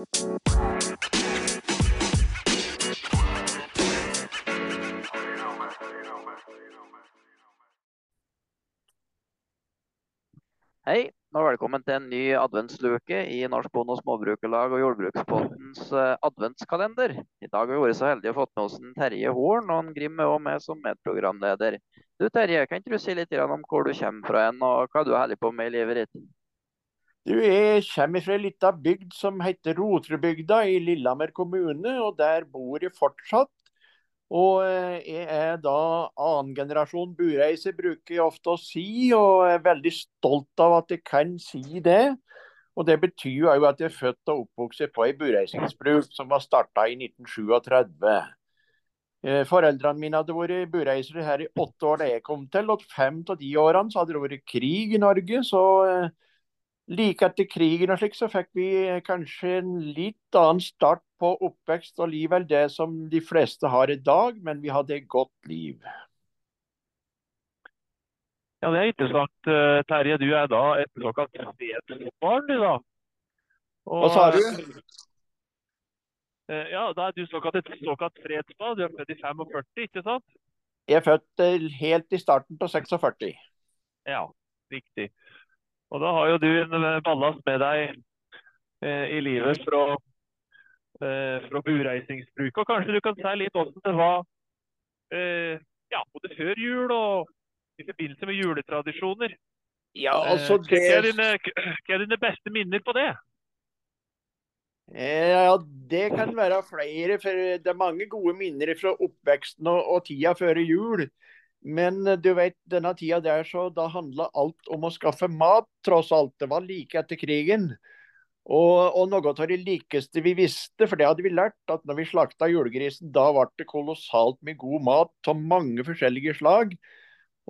Hei, og velkommen til en ny adventsluke i Norsk Bonde- og Småbrukerlag og Jordbrukspottens eh, adventskalender. I dag har vi vært så heldige å fått med oss en Terje Horn, og en Grim er også med som medprogramleder. Du Terje, kan ikke du si litt om hvor du kommer fra en, og hva du holder på med i livet ditt? Du, Jeg kommer fra ei lita bygd som heter Rotrubygda i Lillehammer kommune, og der bor jeg fortsatt. Og eh, jeg er da annengenerasjon bureiser, bruker jeg ofte å si, og er veldig stolt av at jeg kan si det. Og Det betyr jo at jeg er født og oppvokst på ei bureisingsbruk som var starta i 1937. Eh, foreldrene mine hadde vært bureisere her i åtte år da jeg kom til, og fem av de årene så hadde det vært krig i Norge. så... Eh, Like etter krigen og slik, så fikk vi kanskje en litt annen start på oppvekst og liv enn det som de fleste har i dag, men vi hadde et godt liv. Ja, Det er interessant, eh, Terje. Du er da et såkalt fredsbarn, du da? Og, Hva sa du? Eh, ja, Da er du såkalt et såkalt fredsbarn. Du er født i 45, ikke sant? Jeg er født eh, helt i starten på 46. Ja, riktig. Og da har jo du en eh, ballast med deg eh, i livet fra, eh, fra bureisingsbruk. Og kanskje du kan si litt hvordan det var eh, ja, både før jul og i forbindelse med juletradisjoner. Ja, altså det... hva, er dine, hva er dine beste minner på det? Ja, Det kan være flere. for Det er mange gode minner fra oppveksten og, og tida før jul. Men eh, du vet, denne tida der så da handla alt om å skaffe mat, tross alt. Det var like etter krigen. Og, og noe av det likeste vi visste, for det hadde vi lært, at når vi slakta julegrisen, da ble det kolossalt med god mat av mange forskjellige slag.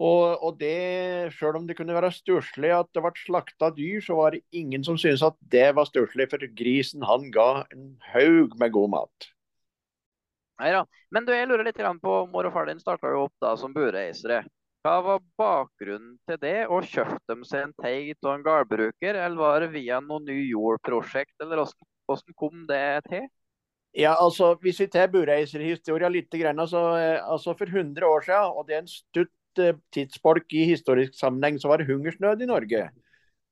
Og, og det, Selv om det kunne være stusslig at det ble slakta dyr, så var det ingen som syntes at det var stusslig, for grisen han ga en haug med god mat. Nei da. Men du, jeg lurer litt på, mor og far din starta jo opp da som bureisere. Hva var bakgrunnen til det, og kjøpte de seg en teig av en gårdbruker, eller var det via noe ny jordprosjekt, eller hvordan kom det til? Ja, altså, Hvis vi tar bureiserhistoria litt, altså, altså for 100 år siden, og det er en stutt tidsfolk tidsbolk i historisk sammenheng, så var det hungersnød i Norge.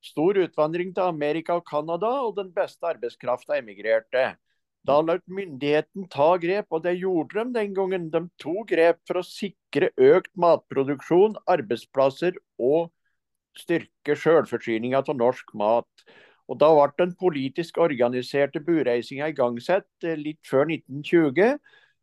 Stor utvandring til Amerika og Canada, og den beste arbeidskrafta emigrerte. Da lot myndigheten ta grep, og det gjorde de den gangen. De tok grep for å sikre økt matproduksjon, arbeidsplasser og styrke sjølforsyninga av norsk mat. Og Da ble den politisk organiserte bureisinga igangsatt eh, litt før 1920.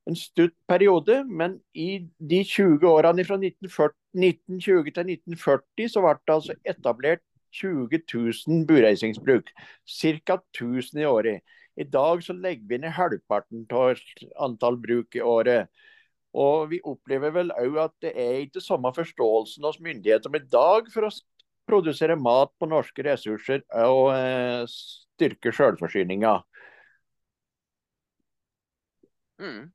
En stutt periode, men i de 20 årene fra 1940, 1920 til 1940 så ble det altså etablert 20 000 bureisingsbruk. Ca. 1000 i året. I dag så legger vi ned halvparten av antall bruk i året. Og vi opplever vel òg at det er ikke samme forståelsen hos myndighetene i dag for å produsere mat på norske ressurser og eh, styrke sjølforsyninga. Mm.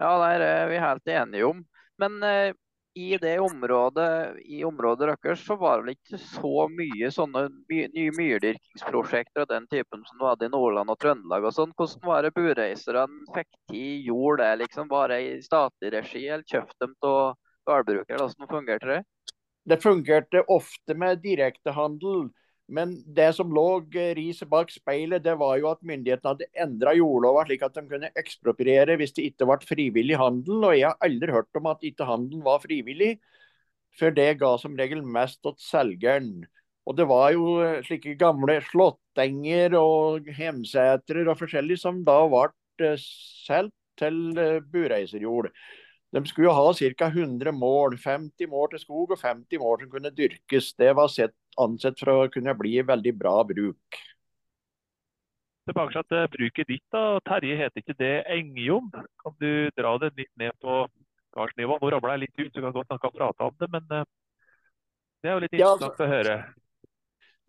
Ja, det er vi helt enige om. Men eh, i det området, i området deres så var det ikke så mye sånne nye myrdyrkingsprosjekter av den typen som du hadde i Nordland og Trøndelag og sånn. Hvordan var det bureiserne fikk til jord der, liksom? Var det i statlig regi, eller kjøpte dem av gårdbrukere? Hvordan fungerte det? Det fungerte ofte med direktehandel. Men det som lå riset bak speilet, det var jo at myndighetene hadde endra jordlova slik at de kunne ekspropriere hvis det ikke ble frivillig handel. Og jeg har aldri hørt om at ikke handelen var frivillig, for det ga som regel mest til selgeren. Og det var jo slike gamle slåttenger og hemsetrer og forskjellig som da ble eh, solgt til eh, bureiserjord. De skulle jo ha ca. 100 mål. 50 mål til skog og 50 mål som kunne dyrkes. Det var sett, ansett for å kunne bli veldig bra bruk. Tilbake til bruket ditt. da. Terje, heter ikke det Engjom? Kan du dra det litt ned på gardsnivå? Nå ramla jeg litt ut, så kan godt snakke prate om det. Men eh, det er jo litt interessant ja, altså, å høre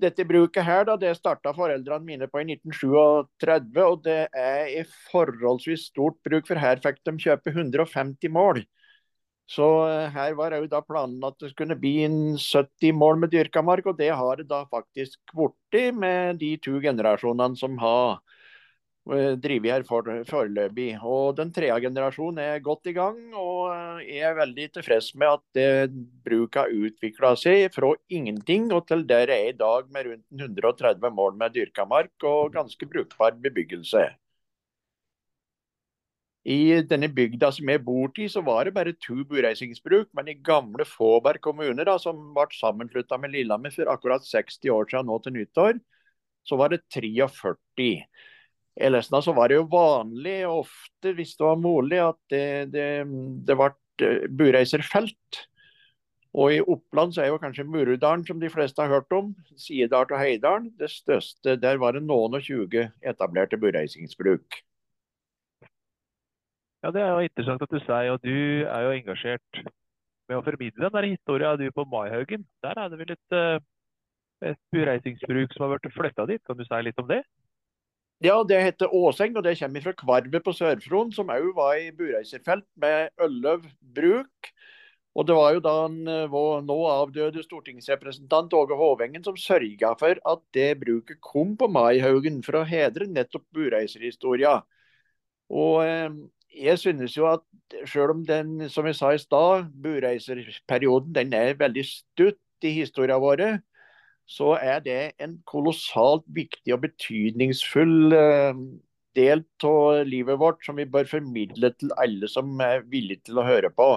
dette bruket her, da, det starta foreldrene mine på i 1937. Og det er i forholdsvis stort bruk, for her fikk de kjøpe 150 mål. Så eh, her var òg da planen at det skulle bli en 70 mål med dyrka mark, og det har det da faktisk blitt med de to generasjonene som har. Eh, drevet her for, foreløpig. Og den tredje generasjonen er godt i gang, og eh, jeg er veldig tilfreds med at det bruket har utvikla seg fra ingenting og til der jeg er i dag, med rundt 130 mål med dyrka mark og ganske brukbar bebyggelse. I denne bygda som jeg bor i, så var det bare to bureisingsbruk. Men i gamle Fåberg kommune, da, som ble sammenslutta med Lillehammer for akkurat 60 år siden nå til nyttår, så var det 43. I Lesna så var det jo vanlig, ofte hvis det var mulig, at det, det, det ble eh, bureiserfelt. Og i Oppland så er jo kanskje Murudalen, som de fleste har hørt om, Siedal og Heidalen, det største. Der var det noen og 20 etablerte bureisingsbruk. Ja, Det er jo interessant at du sier, og du er jo engasjert med å formidle den der historien du på Maihaugen. Der er det vel et, eh, et bureisingsbruk som har blitt flytta dit. Kan du si litt om det? Ja, det heter Åseng, og det kommer fra Kvarvet på Sør-Fron, som òg var i bureiserfelt med Ølløv bruk. Og det var jo da en, eh, vår nå avdøde stortingsrepresentant Åge Hovengen som sørga for at det bruket kom på Maihaugen for å hedre nettopp bureiserhistoria. Og eh, jeg synes jo at selv om den, som jeg sa i stad, bureiserperioden den er veldig stutt i historien vår, så er det en kolossalt viktig og betydningsfull uh, del av livet vårt som vi bør formidle til alle som er villige til å høre på.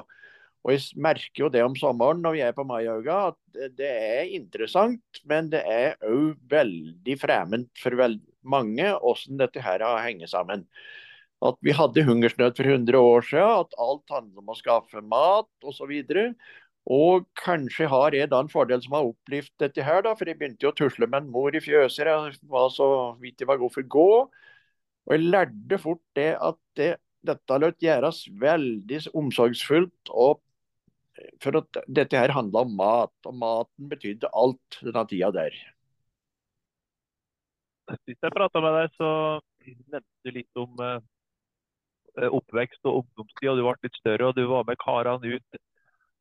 Og Jeg merker jo det om sommeren når vi er på Maihauga, at det er interessant, men det er òg veldig fremmed for veld mange hvordan dette her har hengt sammen at vi hadde hungersnød for 100 år siden, at alt handler om å skaffe mat osv. Og, og kanskje har jeg da en fordel som har opplevd dette her, da, for jeg begynte jo å tusle med en mor i fjøset. Jeg var så vidt jeg var god for å gå. Og jeg lærte fort det at det, dette løt gjøres veldig omsorgsfullt. og for at dette her handla om mat, og maten betydde alt denne tida der. Sist jeg prata med deg, så nevnte du litt om uh, Eh, oppvekst og ungdomstid, og du ble litt større og du var med karene ut.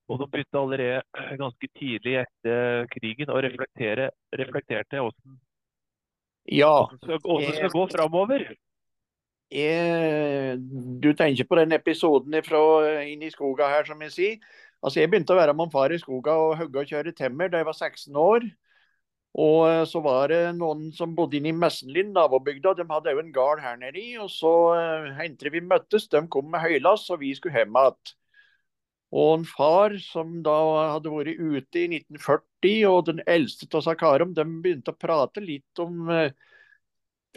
Og de begynte allerede ganske tidlig etter krigen å reflektere, reflekterte hvordan ja, det skal, gå framover. Jeg, du tenker på den episoden fra inn i skoga her, som jeg sier. Altså, jeg begynte å være med far i skoga og hogge og kjøre temmer da jeg var 16 år. Og eh, så var det noen som bodde inne i Messenlind, nabobygda. De hadde òg en gard her nede. Og så hentet vi møttes, de kom med høylass, og vi skulle hjem igjen. Og en far som da hadde vært ute i 1940, og den eldste av Sakarum, de begynte å prate litt om eh,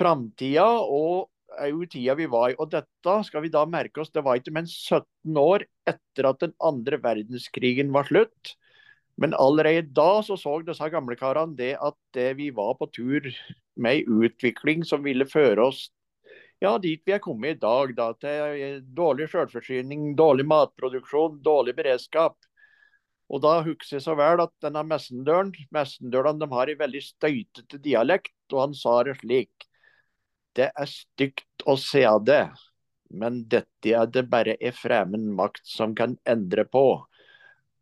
framtida og òg tida vi var i. Og dette skal vi da merke oss, det var ikke men 17 år etter at den andre verdenskrigen var slutt. Men allerede da så, så disse gamlekarene det at det vi var på tur med ei utvikling som ville føre oss ja, dit vi er kommet i dag. Da, til dårlig selvforsyning, dårlig matproduksjon, dårlig beredskap. Og da husker jeg så vel at denne messendøren, messendørene de har en veldig støytete dialekt, og han sa det slik. Det er stygt å se det, men dette er det bare en fremmed makt som kan endre på.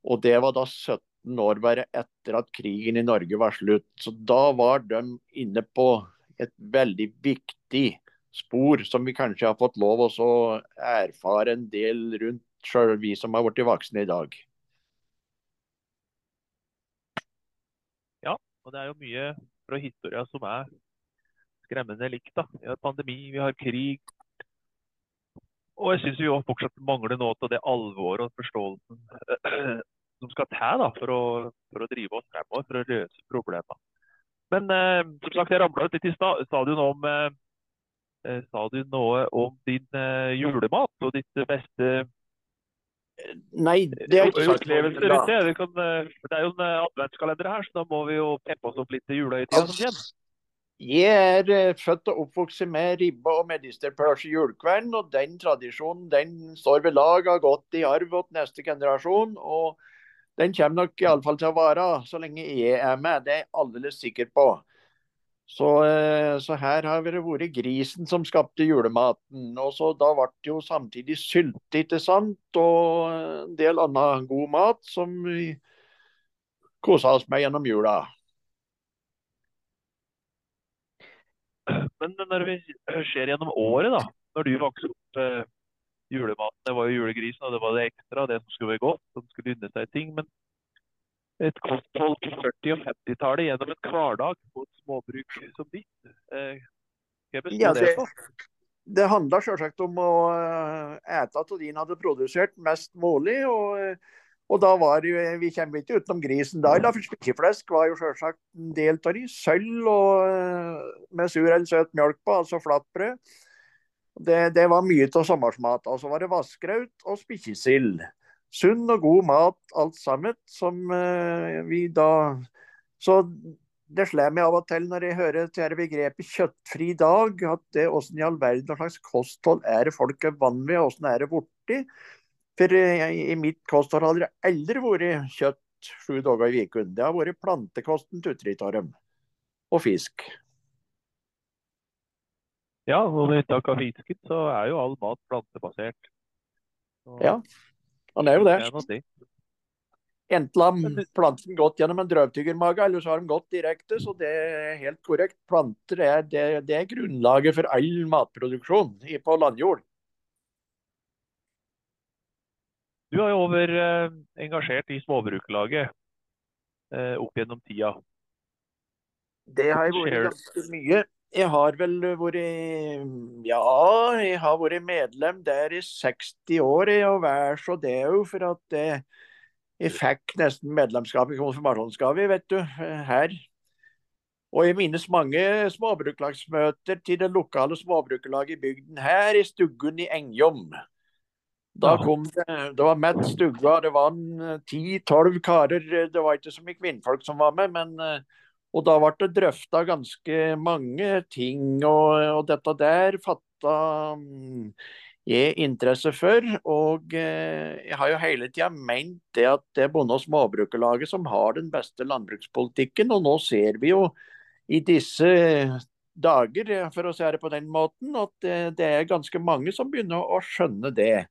Og det var da 17 år bare etter at krigen i Norge var slutt. Så da var de inne på et veldig viktig spor som vi kanskje har fått lov å erfare en del rundt, sjøl vi som har blitt voksne i dag. Ja, og det er jo mye fra historia som er skremmende likt. da. Vi har pandemi, vi har krig. Og jeg syns vi fortsatt mangler noe av det alvoret og forståelsen som skal til da, for, å, for å drive oss fremover, for å løse problemene. Men eh, som sagt, jeg ramla ut litt i stad. Sa du noe om, eh, sa du noe om din eh, julemat og ditt beste Nei, det er ikke sagt rundt det. Kan, eh, det er jo en eh, adventskalender her, så da må vi jo peppe oss opp litt til julehøytida som kommer. Jeg er født og oppvokst med ribbe og medisterpølse julekvelden, og den tradisjonen den står ved lag, har gått i arv til neste generasjon. og den kommer nok iallfall til å vare så lenge jeg er med. Det er jeg aldeles sikker på. Så, eh, så, her har det vært grisen som skapte julematen. Og så Da ble det jo samtidig sylte, ikke sant? Og en del annen god mat som vi kosa oss med gjennom jula. Men når vi skjer gjennom året, da. Når du vokste opp eh, julematen, det var jo julegrisen, og det var det ekstra, det som skulle være godt, som skulle unne seg ting. Men et kosthold på 40- og 50-tallet gjennom en hverdag på et småbruk som ditt, eh, Ja, det det- handla selvsagt om å eh, ete av det en hadde produsert mest mulig. Og, eh, og da var jo, vi kommer ikke utenom grisen da. Da, Spikkeflesk var jo selvsagt en del av de. Sølv og eh, med sur eller søt mjølk på, altså flatbrød. Det, det var mye av sommersmat. Og så var det vassgraut og spikkesild. Sunn og god mat alt sammen, som eh, vi da Så det slår meg av og til når jeg hører til dette begrepet 'kjøttfri dag', at det åssen i all verden slags kosthold er det folk er vant med, åssen er det borti? For eh, i mitt kosthold har det aldri vært kjøtt sju dager i uken. Det har vært plantekosten av dem. Og fisk. Ja, og med unntak av fisken, så er jo all mat plantebasert. Så Ja, Han er jo det. det. Enten har planten gått gjennom en drøvtyggermage, eller så har de gått direkte. Så det er helt korrekt. Planter er, det, det er grunnlaget for all matproduksjon på landjord. Du har jo over eh, engasjert i Småbrukerlaget eh, opp gjennom tida. Det har jeg vært ganske mye. Jeg har vel vært Ja, jeg har vært medlem der i 60 år, og vær så det òg, for at jeg, jeg fikk nesten medlemskap i konfirmasjonsgave, vet du, eh, her. Og jeg minnes mange småbrukerlagsmøter til det lokale småbrukerlaget i bygden her, i Stuggen i Engjom. Da kom det, det var Matt Stugga, det var ti-tolv karer. Det var ikke så mye kvinnfolk som var med, men eh, og da ble det drøfta ganske mange ting, og, og dette der fatta mm, jeg interesse for. Og eh, jeg har jo hele tida ment det at det er Bonde- og småbrukerlaget som har den beste landbrukspolitikken, og nå ser vi jo i disse dager, eh, for å si det på den måten, at det, det er ganske mange som begynner å skjønne det.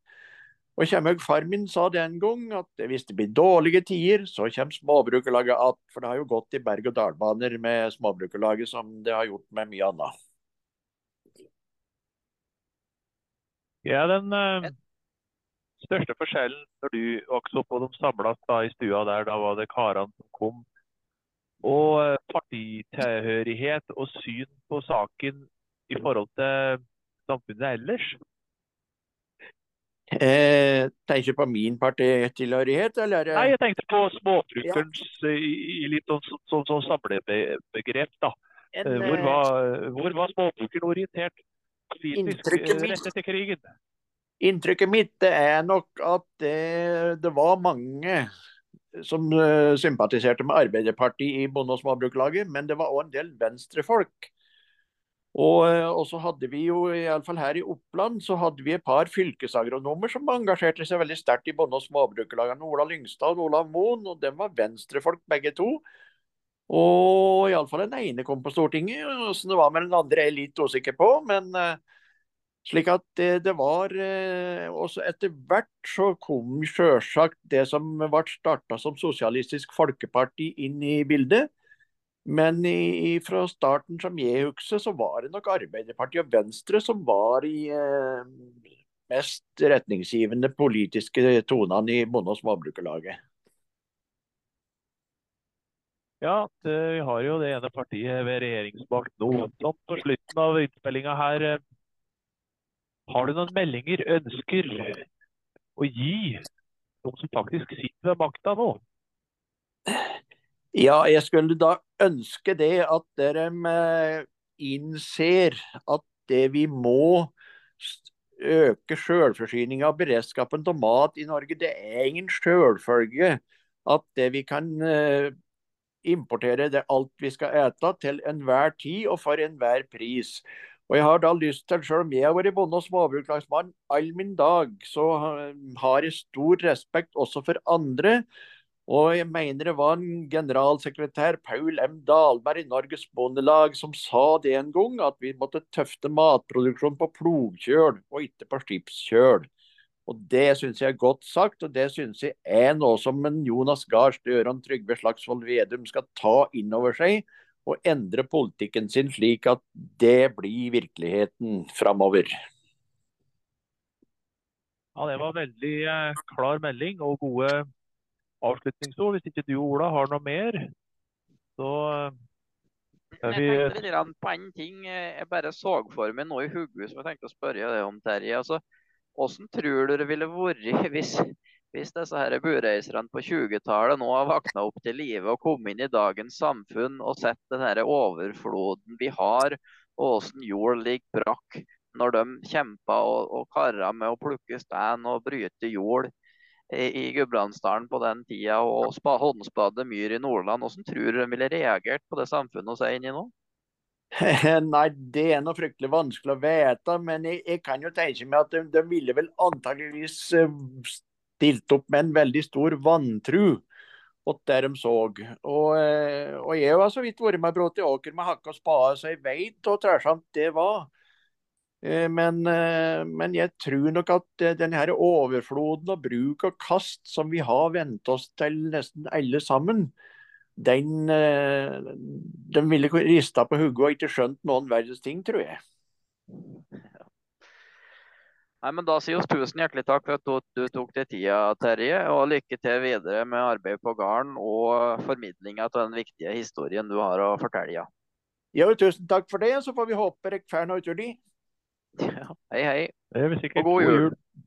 Og Kjemhaug far min sa den gang, at hvis det blir dårlige tider, så kommer småbrukerlaget att. For det har jo gått i berg-og-dal-baner med småbrukerlaget som det har gjort med mye annet. Ja, den uh, største forskjellen når du vokste opp og de samlas da i stua der, da var det karene som kom. Og eh, partitilhørighet og syn på saken i forhold til samfunnet ellers. Eh, tenker du på min partitilhørighet, eller? er Nei, jeg tenkte på småbrukerens ja. i, i litt sånn sånn- sånn- sånn samlebegrep, da. En, Eh, Hvor eh, var, hvor var småbrukeren orientert politisk eh, rett etter krigen? Inntrykket mitt er nok at det, det var mange som eh, sympatiserte med Arbeiderpartiet i Bonde- og småbruklaget, men det var òg en del venstrefolk. Og, eh, og så hadde vi jo, i alle fall her i Oppland, så hadde vi et par fylkesagronomer som engasjerte seg veldig sterkt i Bonde- og småbrukerlagene. Ola Lyngstad og Olav Moen, og dem var venstrefolk begge to. Og iallfall den ene kom på Stortinget. Åssen det var med den andre er jeg litt usikker på, men eh, slik at det, det var eh, også Etter hvert så kom sjølsagt det som ble starta som Sosialistisk Folkeparti inn i bildet. Men i, i- fra starten som jeg husker, så var det nok Arbeiderpartiet og Venstre som var i eh, mest retningsgivende politiske tonene i Bonde- og småbrukerlaget. Ja, vi har jo det ene partiet ved regjeringsmakt nå. Sånn på slutten av innspillinga her, har du noen meldinger, ønsker å gi noen som faktisk sitter ved makta nå? Ja, jeg skulle da ønske det at dere eh, innser at det vi må øke selvforsyninga og beredskapen av mat i Norge, det er ingen selvfølge at det vi kan eh, importere det alt vi skal ete til enhver tid og for enhver pris. Og jeg har da lyst til, selv om jeg har vært bonde- og småbruklagsmann all min dag, så har jeg stor respekt også for andre. Og jeg mener det var en generalsekretær, Paul M. Dahlberg i Norges Bondelag, som sa det en gang, at vi måtte tøfte matproduksjon på plogkjøl og ikke på skipskjøl. Og Det syns jeg er godt sagt, og det syns jeg er noe som Jonas Gahr Støre og Trygve Slagsvold Vedum skal ta inn over seg. og endre politikken sin slik at det blir virkeligheten framover. Ja, Det var veldig eh, klar melding og gode avslutningsord. Hvis ikke du Ola har noe mer, så er vi Jeg tenkte litt på en ting. eh, Jeg bare så for meg noe i hodet som jeg tenkte å spørre deg om, Terje. Altså, hvordan tror du det ville vært hvis, hvis disse her bureiserne på 20-tallet nå har våkna opp til live og kommet inn i dagens samfunn og sett den her overfloden vi har, og hvordan jord ligger brakk når de kjempa og, og kara med å plukke stein og bryte jord i, Gudbrandsdalen på den tida, og spa, håndspade myr i Nordland. Hvordan tror du de ville reagert på det samfunnet vi er inne i nå? Nei, det er noe fryktelig vanskelig å vite, men jeg, jeg kan jo tenke meg at de, de ville vel antageligvis eh, stilt opp med en veldig stor vantru åt det de så. Og, eh, og jeg har så vidt vært med brått i åker med hakke og spade, så jeg vet hvor trælsomt det var. Eh, Men, eh, men jeg tror nok at eh, denne her overfloden og bruk og kast som vi har vent oss til nesten alle sammen, den eh, De ville rista på hodet og ikke skjønt noen verdens ting, tror jeg. Nei, men Da sier vi tusen hjertelig takk for at du, du tok deg tida, Terje. Og lykke til videre med arbeidet på gården og formidlinga av den viktige historien du har å fortelle. Ja, tusen takk for det, så får vi håpe dere får noe ut av det. Ja, hei, hei. Det er vi sikkert. Og god jul.